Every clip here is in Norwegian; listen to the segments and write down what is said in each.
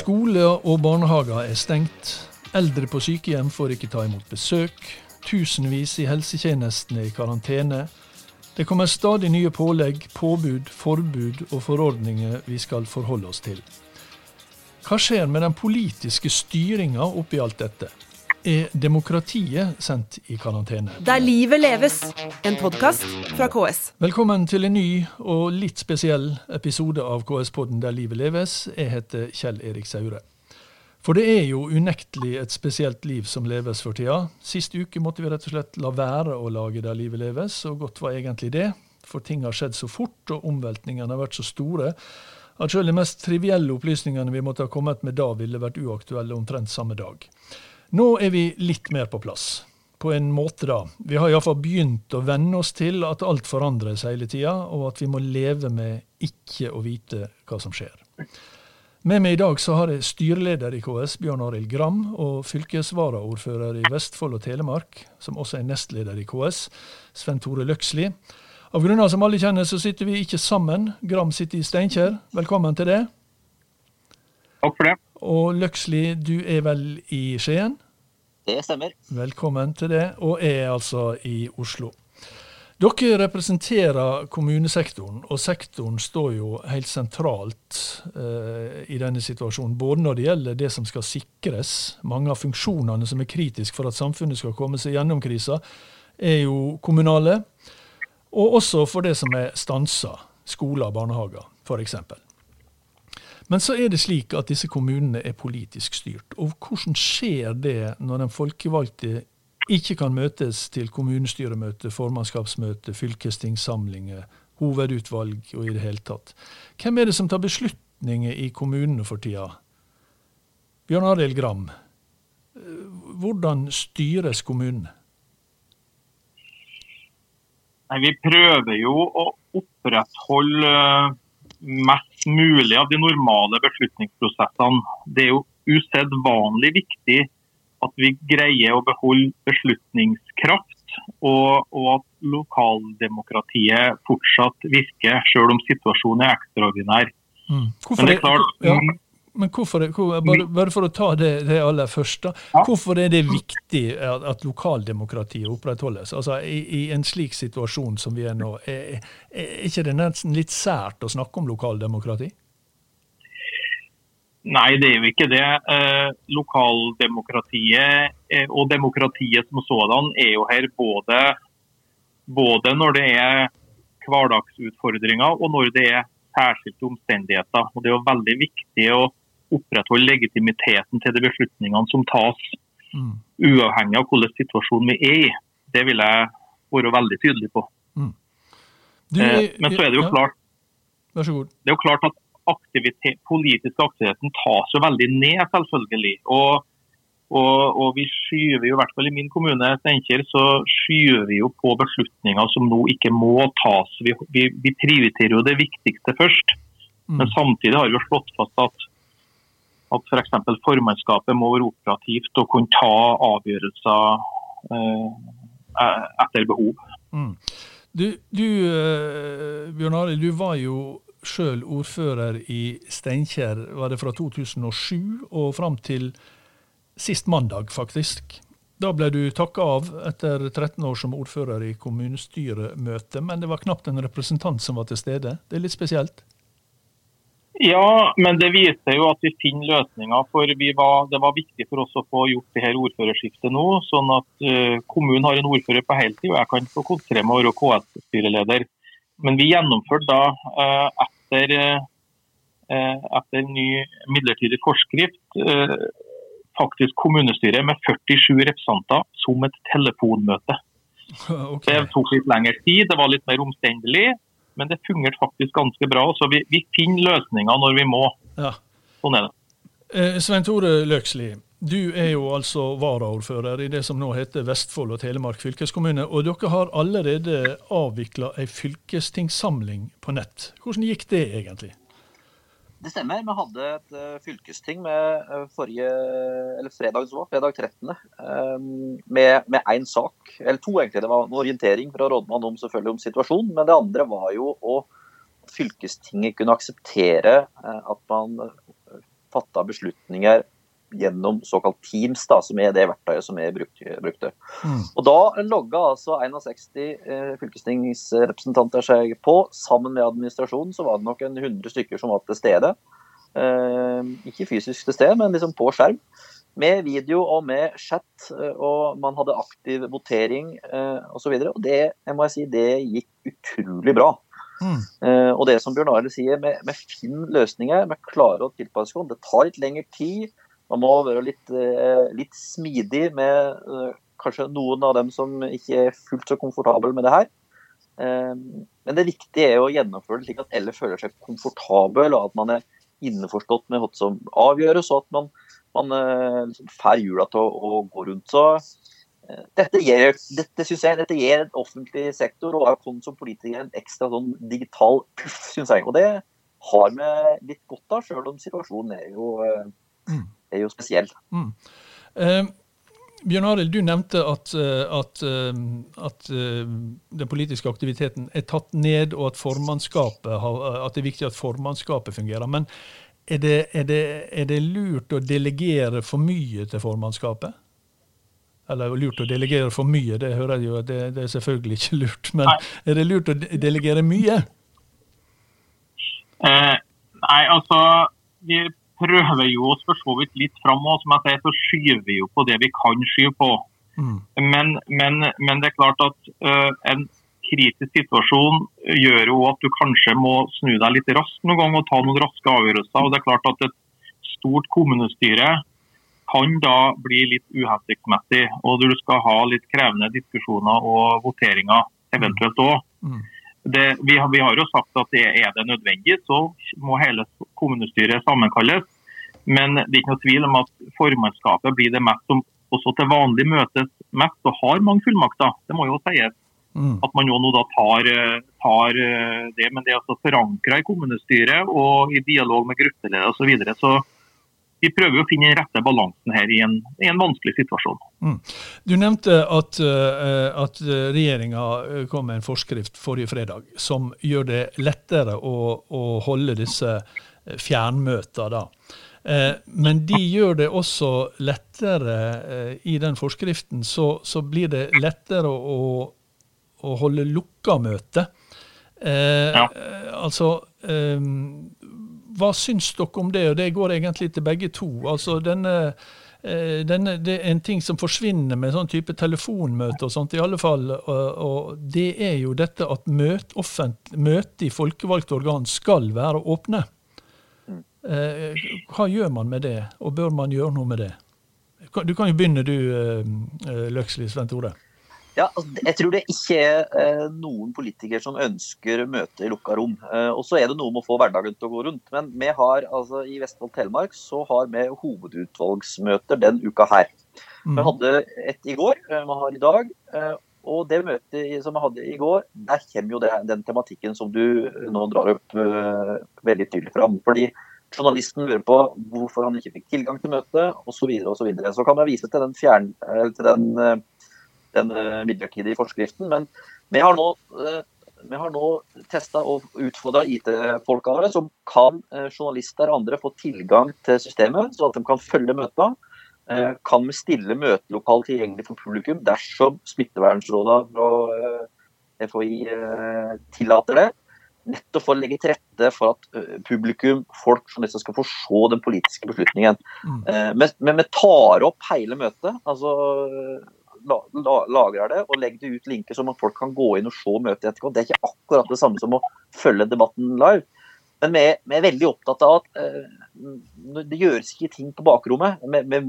Skole og barnehager er stengt. Eldre på sykehjem får ikke ta imot besøk. Tusenvis i helsetjenestene i karantene. Det kommer stadig nye pålegg, påbud, forbud og forordninger vi skal forholde oss til. Hva skjer med den politiske styringa oppi alt dette? Er demokratiet sendt i karantene? Der livet leves, en podkast fra KS. Velkommen til en ny og litt spesiell episode av KS-podden Der livet leves. Jeg heter Kjell Erik Saure. For det er jo unektelig et spesielt liv som leves for tida. Sist uke måtte vi rett og slett la være å lage Der livet leves, og godt var egentlig det. For ting har skjedd så fort, og omveltningene har vært så store at selv de mest trivielle opplysningene vi måtte ha kommet med da, ville vært uaktuelle omtrent samme dag. Nå er vi litt mer på plass. På en måte, da. Vi har iallfall begynt å venne oss til at alt forandres hele tida, og at vi må leve med ikke å vite hva som skjer. Med meg i dag så har jeg styreleder i KS, Bjørn Arild Gram, og fylkesvaraordfører i Vestfold og Telemark, som også er nestleder i KS, Sven Tore Løksli. Av grunner som alle kjenner, så sitter vi ikke sammen. Gram sitter i Steinkjer. Velkommen til det. Takk for det. Og Løksli, du er vel i Skien? Det stemmer. Velkommen til det, og er altså i Oslo. Dere representerer kommunesektoren, og sektoren står jo helt sentralt eh, i denne situasjonen. Både når det gjelder det som skal sikres, mange av funksjonene som er kritiske for at samfunnet skal komme seg gjennom krisa, er jo kommunale. Og også for det som er stansa, skoler og barnehager f.eks. Men så er det slik at disse kommunene er politisk styrt. Og hvordan skjer det når den folkevalgte ikke kan møtes til kommunestyremøte, formannskapsmøte, fylkestingssamlinger, hovedutvalg og i det hele tatt. Hvem er det som tar beslutninger i kommunene for tida? Bjørn Arild Gram, hvordan styres kommunene? Nei, Vi prøver jo å opprettholde mest mulig av de normale beslutningsprosessene. Det er jo usedvanlig viktig at vi greier å beholde beslutningskraft, og, og at lokaldemokratiet fortsatt virker, selv om situasjonen er ekstraordinær. Mm. Men det er klart, ja, men hvorfor, hvor, bare, bare, for å ta det, det aller først, da. Ja. Hvorfor er det viktig at, at lokaldemokratiet opprettholdes? Altså, i, i, en slik situasjon som vi er nå, er, er ikke det nesten litt sært å snakke om lokaldemokrati? Nei, det er jo ikke det. Eh, lokaldemokratiet eh, og demokratiet som sådan er jo her både, både, når det er hverdagsutfordringer og når det er særskilte omstendigheter. Og Det er jo veldig viktig å opprettholde legitimiteten til de beslutningene som tas, mm. uavhengig av hvilken situasjon vi er i. Det vil jeg være veldig tydelig på. Mm. Du, eh, men så er det jo klart, god. Det er jo klart at aktivitet, politiske aktiviteten tas jo veldig ned, selvfølgelig. Og, og, og, vi skyver jo, i hvert fall i min kommune, Steinkjer, så skyver vi jo på beslutninger som nå ikke må tas. Vi, vi, vi prioriterer jo det viktigste først. Mm. Men samtidig har vi jo slått fast at, at f.eks. For formannskapet må være operativt og kunne ta avgjørelser eh, etter behov. Mm. Du, du eh, Bjørn Arild, du var jo sjøl ordfører i Steinkjer, var det fra 2007 og fram til sist mandag, faktisk. Da ble du takka av etter 13 år som ordfører i kommunestyremøte, men det var knapt en representant som var til stede. Det er litt spesielt? Ja, men det viser jo at vi finner løsninger. for var, Det var viktig for oss å få gjort det her ordførerskiftet nå, sånn at uh, kommunen har en ordfører på heltid, og jeg kan få konsentrere meg om å være KS-styreleder. Men vi gjennomførte da eh, etter, eh, etter ny midlertidig forskrift eh, faktisk kommunestyret med 47 representanter som et telefonmøte. Okay. Det tok litt lengre tid, det var litt mer omstendelig, men det fungerte faktisk ganske bra. Så vi, vi finner løsninger når vi må. Ja. Sånn er det. Svein Tore Løksli, du er jo altså varaordfører i det som nå heter Vestfold og Telemark fylkeskommune. Og dere har allerede avvikla ei fylkestingssamling på nett. Hvordan gikk det egentlig? Det stemmer. Vi hadde et uh, fylkesting med uh, forrige, eller fredag, så, fredag 13. Med, med en sak, eller to egentlig. Det var en orientering fra rådmannen om, selvfølgelig om situasjonen. Men det andre var jo å fylkestinget kunne akseptere uh, at man fatta beslutninger gjennom såkalt Teams, da, som er det verktøyet som jeg brukte. Mm. Og Da logga altså 61 eh, fylkestingsrepresentanter seg på. Sammen med administrasjonen så var det nok en 100 stykker som var til stede. Eh, ikke fysisk til stede, men liksom på skjerm. Med video og med chat, eh, og man hadde aktiv votering eh, osv. Og, og det jeg må jeg si, det gikk utrolig bra. Mm. Eh, og det som Bjørn Arild sier, med, med fin løsninger, med klare å tilpasse seg, det tar litt lengre tid. Man må være litt, eh, litt smidig med eh, kanskje noen av dem som ikke er fullt så komfortable med det her. Eh, men det viktige er å gjennomføre det slik at alle føler seg komfortable, og at man er innforstått med hva som avgjøres, og at man, man liksom får hjula til å, å, gå rundt. Så dette gir, dette, jeg, dette gir en offentlig sektor og oss som politikere en ekstra sånn digital puff, syns jeg. Og det har vi litt godt av, sjøl om situasjonen er jo mm er jo spesiell. Mm. Eh, Bjørn Arild, du nevnte at, eh, at, eh, at, eh, den politiske aktiviteten er tatt ned, og at, har, at, det er viktig at formannskapet fungerer. Men er det, er, det, er det, lurt å delegere for mye til formannskapet? Eller lurt å delegere for mye, det hører jeg jo, det, det er selvfølgelig ikke lurt. Men nei. er det lurt å delegere mye? Eh, nei, altså vi prøver jo oss for så vidt litt fram, og som jeg sier, så skyver vi jo på det vi kan skyve på. Mm. Men, men, men, det er klart at uh, en kritisk situasjon gjør jo at du kanskje må snu deg litt raskt noen gang og ta noen raske avgjørelser. og det er klart at Et stort kommunestyre kan da bli litt uhensiktsmessig, og du skal ha litt krevende diskusjoner og voteringer eventuelt òg. Mm det, vi, har, vi, har, jo sagt at det er det nødvendig, så må hele kommunestyret sammenkalles. Men det er ikke noe tvil om at formannskapet blir det mest som også til vanlig møtes mest og har mange fullmakter. Det må jo sies. Mm. At man jo nå da tar, tar, det. Men det er altså forankra i kommunestyret og i dialog med gruppeleder osv. Så, videre. så vi prøver å finne den rette balansen her i en, i en vanskelig situasjon. Mm. Du nevnte at, uh, at regjeringa eh, kom med en forskrift forrige fredag som gjør det lettere å, å holde disse eh, fjernmøtene. Uh, men de gjør det også lettere uh, i den forskriften, så, så, blir det lettere å, å holde lukka møte. Ja. Altså eh, hva syns dere om det? Og det går egentlig til begge to. Altså denne, eh, denne, det er en ting som forsvinner med sånn type telefonmøte og sånt, i alle fall. Og, og det er jo dette at møte, offent, møte i folkevalgte organ skal være åpne. Eh, hva gjør man med det, og bør man gjøre noe med det? Du kan jo begynne du, eh, Løksli Svein Tore. Ja, altså, jeg tror det ikke er eh, noen politikere som ønsker møte i lukka rom. Eh, og så er det noe med å få hverdagen til å gå rundt. Men vi har, altså, i Vestfold Telemark så har vi hovedutvalgsmøter den uka her. Mm. Vi hadde et i går, eh, vi har i dag. Og det møtet som vi hadde i går, der kommer jo det, den tematikken som du nå drar opp veldig tydelig fram. Fordi journalisten lurer på hvorfor han ikke fikk tilgang til møtet, osv. Så, og så, videre. så kan man vise til den, fjern, til den den eh, midlertidige forskriften. Men vi har nå, eh, vi har nå testa og utfordra IT-folka våre, som kan eh, journalister og andre få tilgang til systemet, så at de kan følge møtene. Kan vi stille møtelokalet tilgjengelig for publikum dersom smittevernrådene fra FHI tillater det? Nettopp for å legge til rette for at publikum, folk, journalister skal få se den politiske beslutningen. Mm. Men vi tar opp hele møtet. altså lagrer det og legger det ut linker som at folk kan gå inn og se møtet etterpå. Det er ikke akkurat det samme som å følge debatten live. Men vi, vi er veldig opptatt av at uh, det gjøres ikke ting på bakrommet. Vi, vi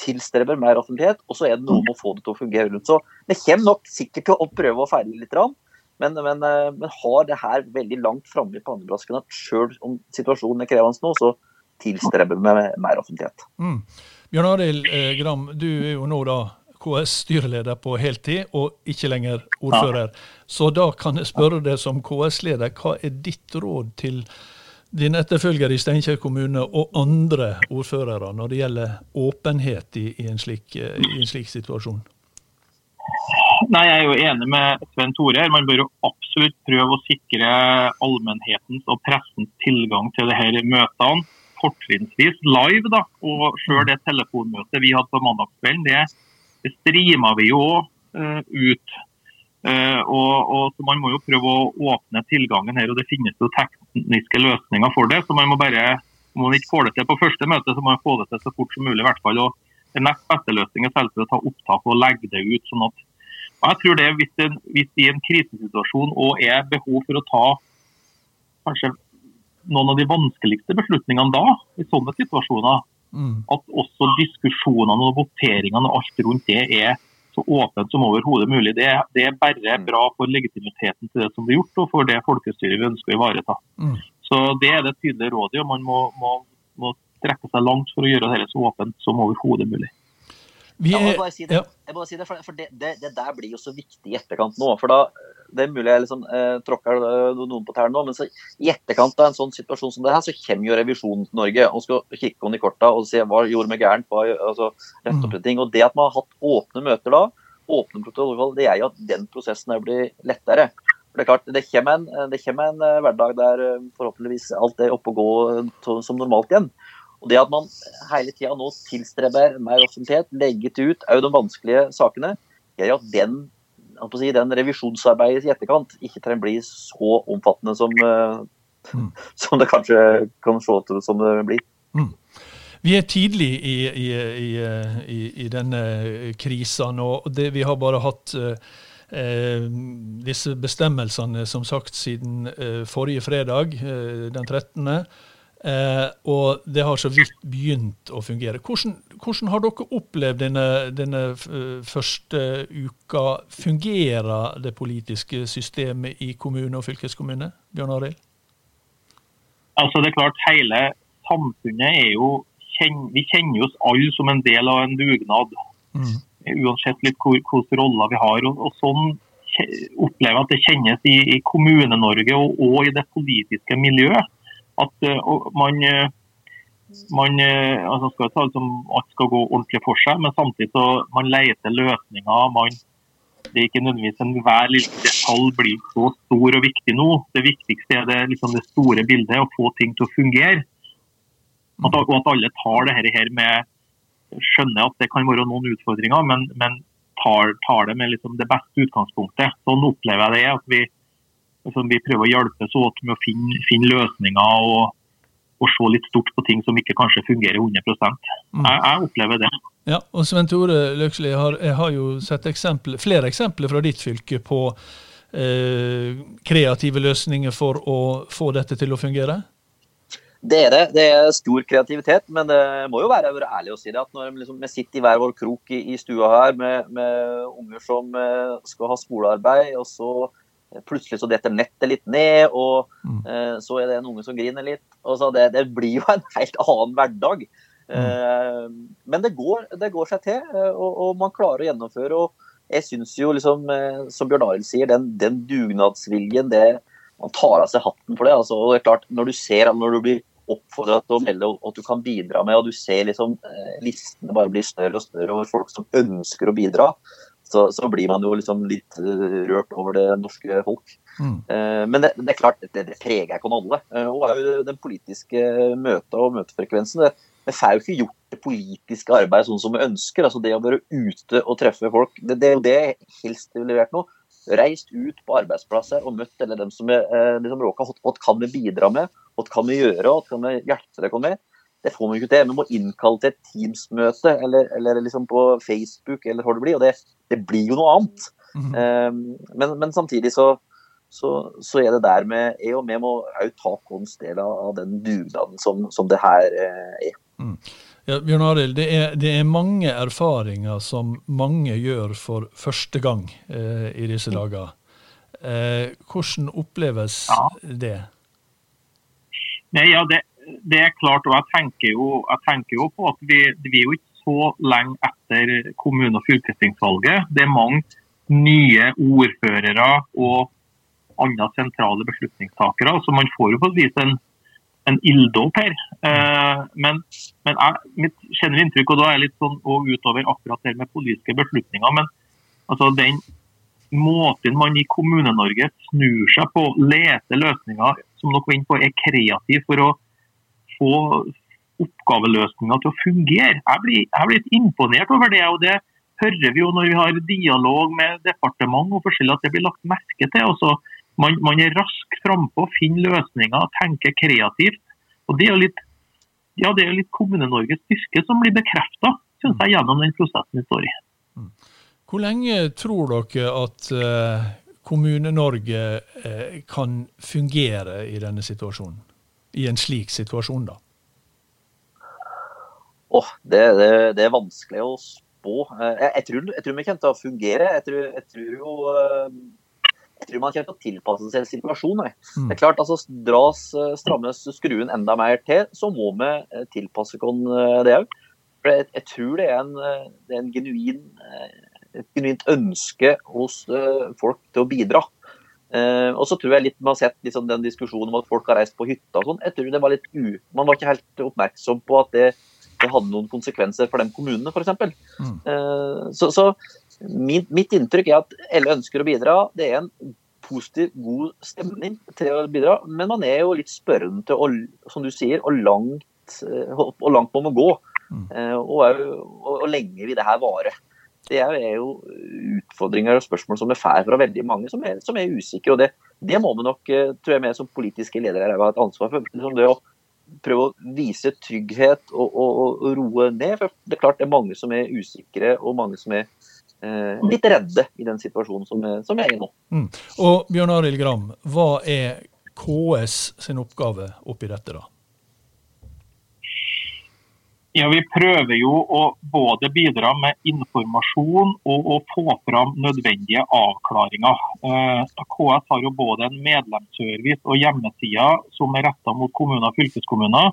tilstreber mer offentlighet, og så er det noe med å få det til å fungere rundt. Så vi kommer nok sikkert til å prøve å feile litt. Men, men, uh, men har det her veldig langt framme i pannebrasken at sjøl om situasjonen er krevende nå, så tilstreber vi mer offentlighet. Mm. Bjørn Arild eh, Gram, du er jo nå da KS-styreleder på heltid, og ikke lenger ordfører. Ja. Så da kan jeg spørre deg som KS-leder, hva er ditt råd til din etterfølger i Steinkjer kommune og andre ordførere når det gjelder åpenhet i, i, en, slik, i en, slik, situasjon? Nei, Jeg er jo enig med Sven Tore. Man bør jo absolutt prøve å sikre allmennhetens og pressens tilgang til disse møtene. fortrinnsvis live. da, Og sjøl det telefonmøtet vi hadde på mandagskvelden, det, det streama vi jo uh, ut. Uh, og, og, så Man må jo prøve å åpne tilgangen her, og det finnes jo tekniske løsninger for det. så man må bare, Om man ikke får det til på første møte, så må man få det til så fort som mulig. i hvert fall, og Den nest beste løsningen er selvsagt å ta opptak og legge det ut. sånn at og jeg tror det hvis, det, hvis i en krisesituasjon og er behov for å ta kanskje noen av de vanskeligste beslutningene da, i sånne situasjoner, mm. at også diskusjonene og voteringene og alt rundt det er så åpent som overhodet mulig. Det, det, er bare mm. bra for legitimiteten til det som blir gjort, og for det folkestyret vi ønsker å ivareta. Mm. Så Det er det tydelige rådet, og man må, må, må strekke seg langt for å gjøre dette så åpent som overhodet mulig. Vi jeg må bare si det, ja. si det for, for det, det, det, der blir jo så viktig i etterkant nå. for da, Det er mulig jeg liksom, eh, tråkker eh, noen på tærne nå, men så, i etterkant av en sånn situasjon som det her, så kommer jo revisjonen til Norge og skal kikke henne i korta og se hva gjorde vi gærent. Hva, altså, rett opp mm. ting. Og Det at man har hatt åpne møter da, åpne protokoller, det er jo at den prosessen blir lettere. For Det er klart, det kommer, en, det kommer en eh, hverdag der eh, forhåpentligvis alt er oppe og gå som normalt igjen. Og Det at man hele tida nå tilstreber mer offentlighet, legger ut òg de vanskelige sakene, gjør at den, si, den revisjonsarbeidet i etterkant ikke trenger bli så omfattende som, eh, mm. som det kanskje kan se ut som det blir. Mm. Vi er tidlig i, i, i, i denne krisa nå. Det, vi har bare hatt eh, disse bestemmelsene som sagt siden eh, forrige fredag, eh, den 13. Eh, og det har så vidt begynt å fungere. Hvordan, hvordan har dere opplevd denne, denne, første uka? Fungerer det politiske systemet i kommune og fylkeskommune? Bjørn Arild? Altså det er klart, Hele samfunnet er jo Vi kjenner oss alle som en del av en dugnad. Mm. Uansett litt hvilke roller vi har. og, og sånn opplever jeg at det kjennes i, i Kommune-Norge og, og i det politiske miljøet at eh, man, eh, man eh, altså skal ta liksom, Alt skal gå ordentlig for seg, men samtidig så man leter løsninger. man det er ikke nødvendigvis enhver lille detalj blir så stor og viktig nå. Det viktigste er det, liksom det store bildet, å få ting til å fungere. At, og at alle tar det her med Skjønner at det kan være noen utfordringer, men, men tar, tar, det med liksom det beste utgangspunktet. Sånn opplever jeg det. at vi Altså, vi prøver å hjelpes åt med å finne, finne løsninger og, og, se litt stort på ting som ikke kanskje fungerer 100 mm. jeg, jeg opplever det. Ja, og Sven Tore Løksli, jeg har, jeg har jo sett eksempler, flere eksempler fra ditt fylke på eh, kreative løsninger for å få dette til å fungere? Det er det. Det er stor kreativitet, men det må jo være ærlig å si det. at Når liksom, vi sitter i hver vår krok i, i stua her med, med unger som eh, skal ha skolearbeid, og så Plutselig så detter nettet litt ned, og mm. eh, så er det en unge som griner litt. og så det, det blir jo en helt annen hverdag. Mm. Eh, men det går, det går, seg til, eh, og, og, man klarer å gjennomføre. og jeg synes jo, liksom, eh, som Bjørn Arild sier, den, den, dugnadsviljen det, Man tar av seg hatten for det. Altså, og det er klart, Når du ser, når du blir oppfordret til å melde at du kan bidra med, og du ser liksom listene bare blir større og større over folk som ønsker å bidra, så, så, blir man jo liksom litt eh, rørt over det norske folk. Mm. Uh, men det, det, er klart, det, det preger ikke alle. Uh, og den politiske møta og møtefrekvensen det, det får jo ikke gjort det politiske arbeidet sånn som vi ønsker. altså Det å være ute og treffe folk. Det, det er jo det helst ville vært nå. Reist ut på arbeidsplasser og møtt eller dem som er liksom råka. Hva kan vi bidra med? Hva kan vi gjøre? Hva kan vi hjelpe dere med? Det får vi ikke til. Vi må innkalle til et Teams-møte eller, eller liksom på Facebook, eller hva det blir. Og det, det blir jo noe annet. Mm -hmm. um, men, men, samtidig så, så, så, er det der med Jeg og vi må òg ta vår del av den dugnaden som, som det her eh, er. Mm. Ja, Bjørn Arild, det, det, er mange erfaringer som mange gjør for første gang eh, i disse dager. Eh, hvordan oppleves ja. det? Nei, ja, det, det er klart, og jeg tenker jo, jeg tenker jo på at vi, vi, er jo ikke så lenge etter kommune- og fylkestingsvalget. Det er mange nye ordførere og andre sentrale beslutningstakere. Så man får jo på et vis en, en ilddåp her. Eh, men, men jeg, mitt generelle inntrykk, og da er jeg litt sånn og utover akkurat det med politiske beslutninger, men altså den måten man i Kommune-Norge snur seg på, leter løsninger som dere var inne på, er kreativ for å få, oppgaveløsninga til å fungere. Jeg blir, jeg blir imponert over det. og det hører vi jo når vi har dialog med departement og forskjellig at det blir lagt merke til. Også man, man er raskt frampå, finner løsninger, tenker kreativt. og Det er jo litt, ja, litt Kommune-Norges styrke som blir bekrefta gjennom den prosessen vi står i. Hvor lenge tror dere at uh, Kommune-Norge uh, kan fungere i denne situasjonen? I en slik situasjon, da? Oh, det, det, det, er vanskelig å spå. Eh, jeg, jeg, tror, jeg tror, vi kommer til å fungere. Jeg tror, jeg tror jo jeg tror man kommer til å tilpasse seg situasjonen. Mm. Det er klart, altså, Dras, strammes skruen enda mer til, så må vi tilpasse oss det òg. Jeg, jeg, tror det er en, det er en genuin et genuint ønske hos folk til å bidra. Uh, og så tror jeg litt Man har sett liksom, den diskusjonen om at folk har reist på hytta og sånn. jeg tror det var litt u... Man var ikke helt oppmerksom på at det, det hadde noen konsekvenser for de kommunene, f.eks. Mm. Uh, så, så min, mitt inntrykk er at alle ønsker å bidra. Det er en positiv, god stemning til å bidra. Men man er jo litt spørrende til, som du sier, og langt, og langt man gå. Mm. Og, og, og, lenge vil det her vare det er jo utfordringer og spørsmål som er får fra veldig mange som er, som er usikre. og det, det, må vi nok, eh, tror jeg vi som politiske ledere ha et ansvar for. Liksom det å prøve å vise trygghet og, og, og, roe ned. for Det er klart det er mange som er usikre og mange som er eh, litt redde i den situasjonen som, er, vi er i nå. Mm. Og Bjørn Arild Gram, hva er KS sin oppgave oppi dette? da? Ja, Vi prøver jo å både bidra med informasjon og å få fram nødvendige avklaringer. Eh, KS har jo både en medlemsservice og hjemmesider som er retta mot kommuner og fylkeskommuner,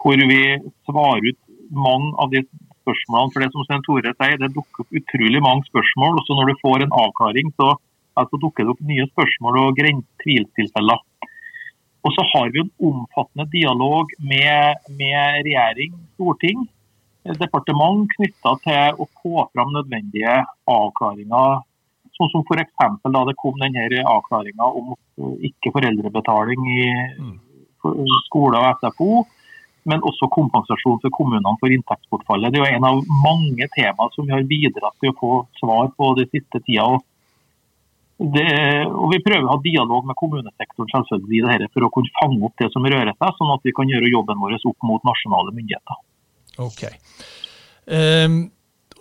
hvor vi svarer ut mange av de spørsmålene. For det som Svein Tore sier, det dukker opp utrolig mange spørsmål. og så Når du får en avklaring, så altså, dukker det opp nye spørsmål og tvilstilfeller. Og så har vi en omfattende dialog med, med regjering, storting, departement knytta til å få fram nødvendige avklaringer. Sånn som f.eks. da det kom denne avklaringa om ikke foreldrebetaling i skole og SFO, men også kompensasjon for kommunene for inntektsbortfallet. Det er jo en av mange temaer som vi har bidratt til å få svar på de siste tida. Det, og Vi prøver å ha dialog med kommunesektoren selvfølgelig i dette for å kunne fange opp det som rører seg, sånn at vi kan gjøre jobben vår opp mot nasjonale myndigheter. Ok. Um,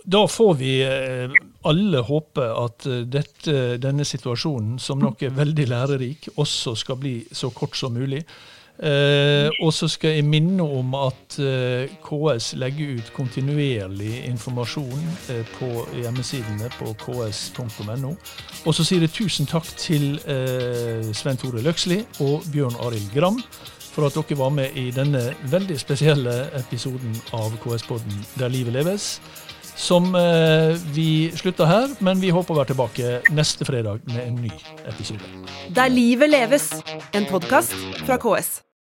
da får vi eh, alle håpe at eh, dette, denne situasjonen, som nok er veldig lærerik, også skal bli så kort som mulig. Eh, og så skal jeg minne om at eh, KS legger ut kontinuerlig informasjon eh, på hjemmesidene på ks.no. Og så sier jeg tusen takk til eh, Svein Tore Løksli og Bjørn Arild Gram for at dere var med i denne veldig spesielle episoden av KS-podden Der livet leves. Som eh, vi slutter her, men vi håper å være tilbake neste fredag med en ny episode. Der livet leves, en podkast fra KS.